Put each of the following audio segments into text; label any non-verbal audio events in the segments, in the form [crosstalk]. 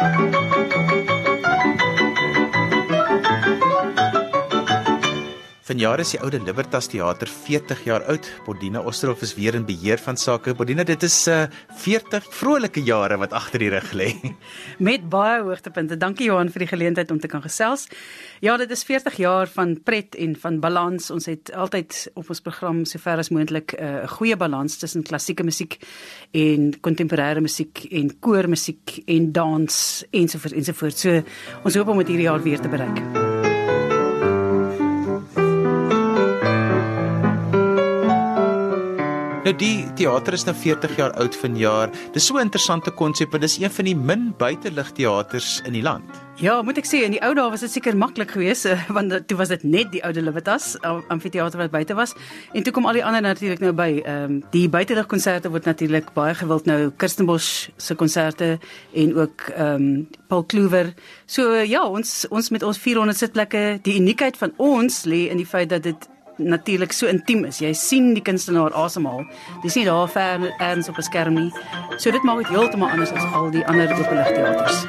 Thank you. Vanjaar is die oude Libertas Theater 40 jaar oud. Bodina Osterhof is weer in beheer van sake. Bodina, dit is uh, 40 vrolike jare wat agter die rug lê. [laughs] Met baie hoogtepunte. Dankie Johan vir die geleentheid om te kan gesels. Ja, dit is 40 jaar van pret en van balans. Ons het altyd op ons program sover as moontlik eh, 'n uh, goeie balans tussen klassieke musiek en kontemporêre musiek en koormusiek en dans ensovoorts ensovoorts. So ons hoop om dit hierdie jaar weer te bereik. Nou die teater is nou 40 jaar oud vanjaar. Dis so 'n interessante konsep want dis een van die min buiteligteaters in die land. Ja, moet ek sê in die ou dae was dit seker maklik geweest eh, [laughs] want toe was dit net die oude Libertas amfitheater wat buite was en toe kom al die ander natuurlik nou by. Ehm um, die buiteliggkonserte word natuurlik baie gewild nou Kirstenbosch se konserte en ook ehm um, Paul Kluwer. So ja, ons ons met ons 400 sitplekke, die uniekheid van ons lê in die feit dat dit natuurlik so intiem is. Jy sien die kunstenaar asemhaal. Dis nie daar ver erns op 'n skerm nie. So dit maak dit heeltemal anders as al die ander openligteaters.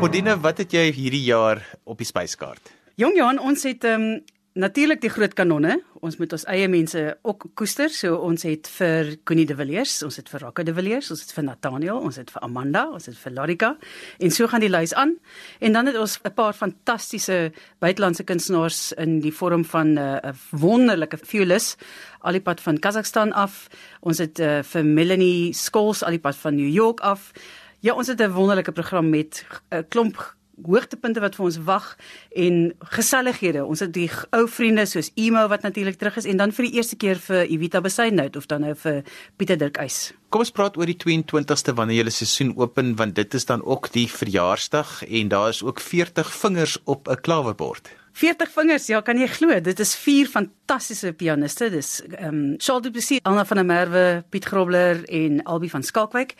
Modine, wat het jy hierdie jaar op die spyskaart? Jong Johan, ons het ehm um, natuurlik die groot kanonne. Ons moet ons eie mense ook koester. So ons het vir Connie de Villiers, ons het vir Rakka de Villiers, ons het vir Nathaniel, ons het vir Amanda, ons het vir Larika en so gaan die lys aan. En dan het ons 'n paar fantastiese buitelandse kunstenaars in die vorm van eh, 'n uh, wonderlike violist alipad van Kazakhstan af. Ons het uh, vir Melanie Skols alipad van New York af. Ja, ons het 'n wonderlike program met 'n uh, klomp hoogtepunte wat vir ons wag en gesellighede. Ons het die ou vriende soos Emo wat natuurlik terug is en dan vir die eerste keer vir Evita Besaidnout of dan nou vir Pieter Dirk Eis. Kom ons praat oor die 22ste wanneer julle seisoen open want dit is dan ook die verjaarsdag en daar is ook 40 vingers op 'n klawerbord. 40 vingers, ja, kan jy glo? Dit is vier fantastiese pianiste. Dis ehm um, Charles Duplessis, Anna van der Merwe, Piet Grobler en Albie van Skalkwyk.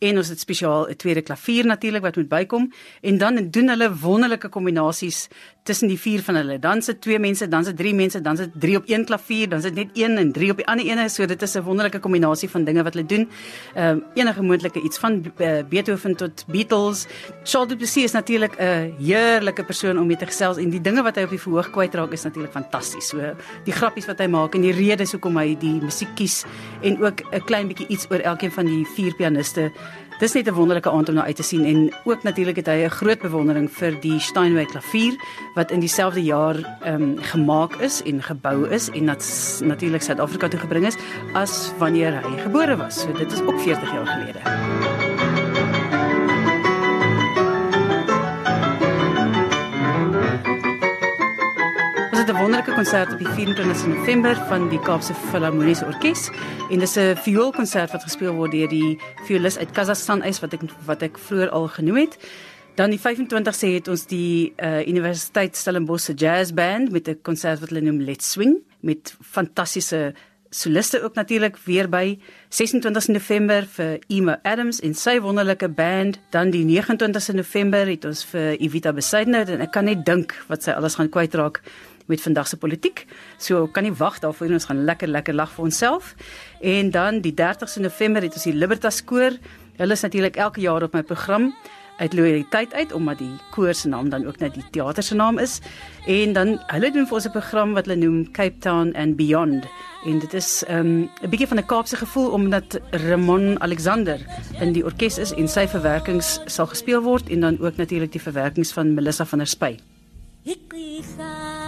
En ons het spesiaal 'n tweede klavier natuurlik wat moet bykom en dan doen hulle wonderlike kombinasies tussen die vier van hulle. Dan sit twee mense, dan sit drie mense, dan sit drie op een klavier, dan sit net een en drie op die ander ene. So dit is 'n wonderlike kombinasie van dinge wat hulle doen. Ehm um, enige moontlike iets van uh, Beethoven tot Beatles. Charles Duplessis is natuurlik 'n heerlike persoon om mee te gesels en die dinge wat hy op die verhoog kwytraak is natuurlik fantasties. So die grappies wat hy maak en die redes hoekom hy die musiek kies en ook 'n klein bietjie iets oor elkeen van die vier pianiste. Dis net 'n wonderlike aand om na uit te sien en ook natuurlik het hy 'n groot bewondering vir die Steinway klavier wat in dieselfde jaar ehm um, gemaak is en gebou is en nat natuurlik Suid-Afrika toe gebring is as wanneer hy gebore was. So dit is ook 40 jaar gelede. Het 'n wonderlike konsert op die 24 November van die Kaapse Filharmoniese Orkees en dis 'n vioolkonsert wat gespeel word deur die violis uit Kazakhstan is wat ek wat ek vroeër al genoem het. Dan die 25ste het ons die uh, Universiteit Stellenbosch se jazz band met 'n konsert wat hulle noem Let's Swing met fantastiese soliste ook natuurlik weer by. 26 November vir Emma Adams en sy wonderlike band. Dan die 29 November het ons vir Evita Besaidnout en ek kan net dink wat sy alles gaan kwytraak met vandag se politiek. So kan nie wag daarvoor ons gaan lekker lekker lag vir onsself. En dan die 30ste November het ons die Libertas koor. Hulle is natuurlik elke jaar op my program uit loyaliteit uit omdat die koor se naam dan ook net die teater se naam is. En dan hulle doen vir ons 'n program wat hulle noem Cape Town and Beyond. En dit is um, 'n bietjie van 'n Kaapse gevoel omdat Ramon Alexander in die orkes is en sy verwerkings sal gespeel word en dan ook natuurlik die verwerkings van Melissa van der Spy. Hikisa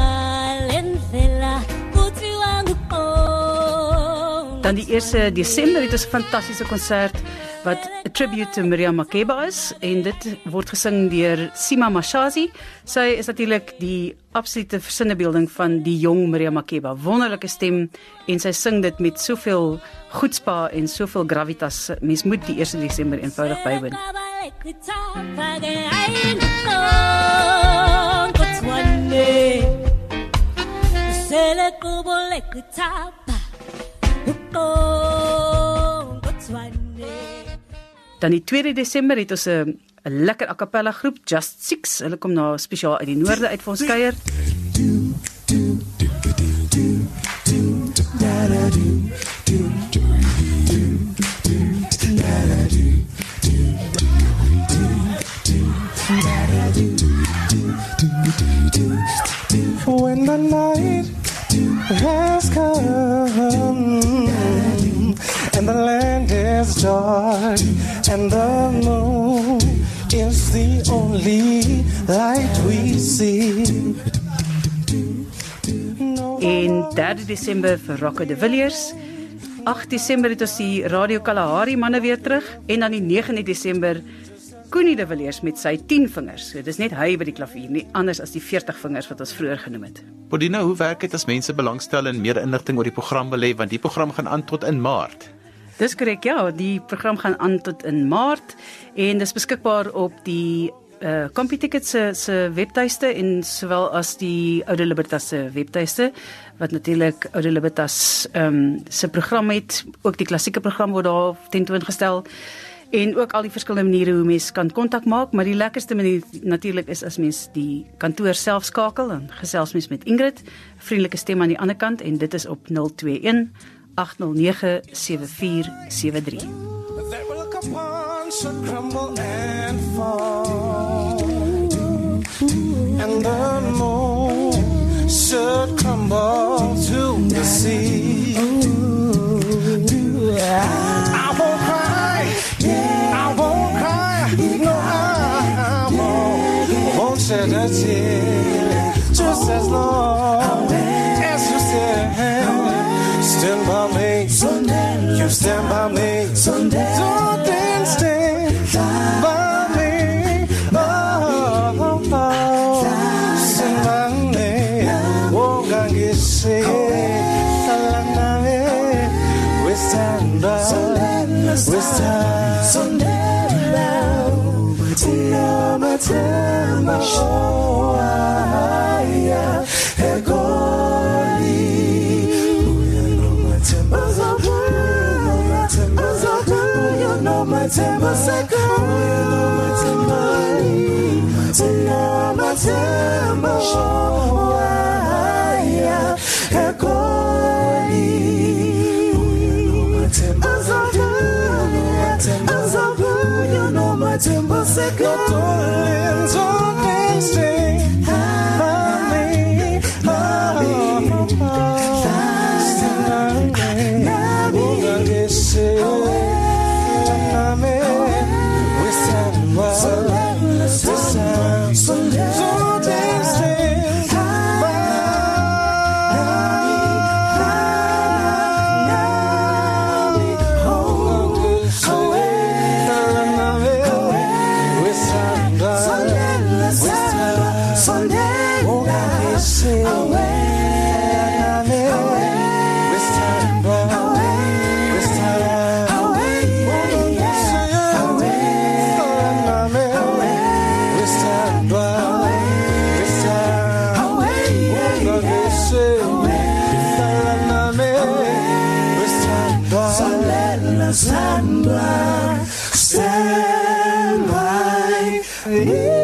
dan die 1 Desember het ons 'n fantastiese konsert wat 'n tribute to Miriam Makeba is en dit word gesing deur Sima Mashazi. Sy is natuurlik die absolute versinnebeelding van die jong Miriam Makeba. Wonderlike stem en sy sing dit met soveel goedspa en soveel gravitas. Mens moet die 1 Desember eenvoudig bywoon. Sele kubo le kutab Dan die 2 Desember het ons 'n 'n lekker a cappella groep Just 6. Hulle kom nou spesiaal uit die noorde uit vir ons kuier. When the and the moon is the only light we see. En 3 Desember vir Rocco de Villiers. 8 Desember het ons die Radio Kalahari manne weer terug en dan die 9 Desember Koenie de Villiers met sy 10 vingers. So dis net hy by die klavier, nie anders as die 40 vingers wat ons vroeër genoem het. Bodina, hoe werk dit as mense belangstel en meer inligting oor die program wil hê want die program gaan aan tot in Maart? Dis korrek ja, die program gaan aan tot in Maart en dis beskikbaar op die uh Computicket se se webtuiste en sowel as die Oude Libertas se webtuiste wat natuurlik Oude Libertas ehm um, se program het, ook die klassieke program word daar tentoongestel en ook al die verskillende maniere hoe mens kan kontak maak, maar die lekkerste manier natuurlik is as mens die kantoor self skakel en gesels mens met Ingrid, vriendelike stem aan die ander kant en dit is op 021 809 7473. That will come on, should crumble and fall. And the moon should crumble stand, stand by me. You stand by me. Don't then stand by me. Oh, oh, oh. Stand by me. Oh, God, you say, we stand by. We stand. my temper second. Know my temper. Why? Ekoli. Azabu. Azabu. You know my. stand by, stand by.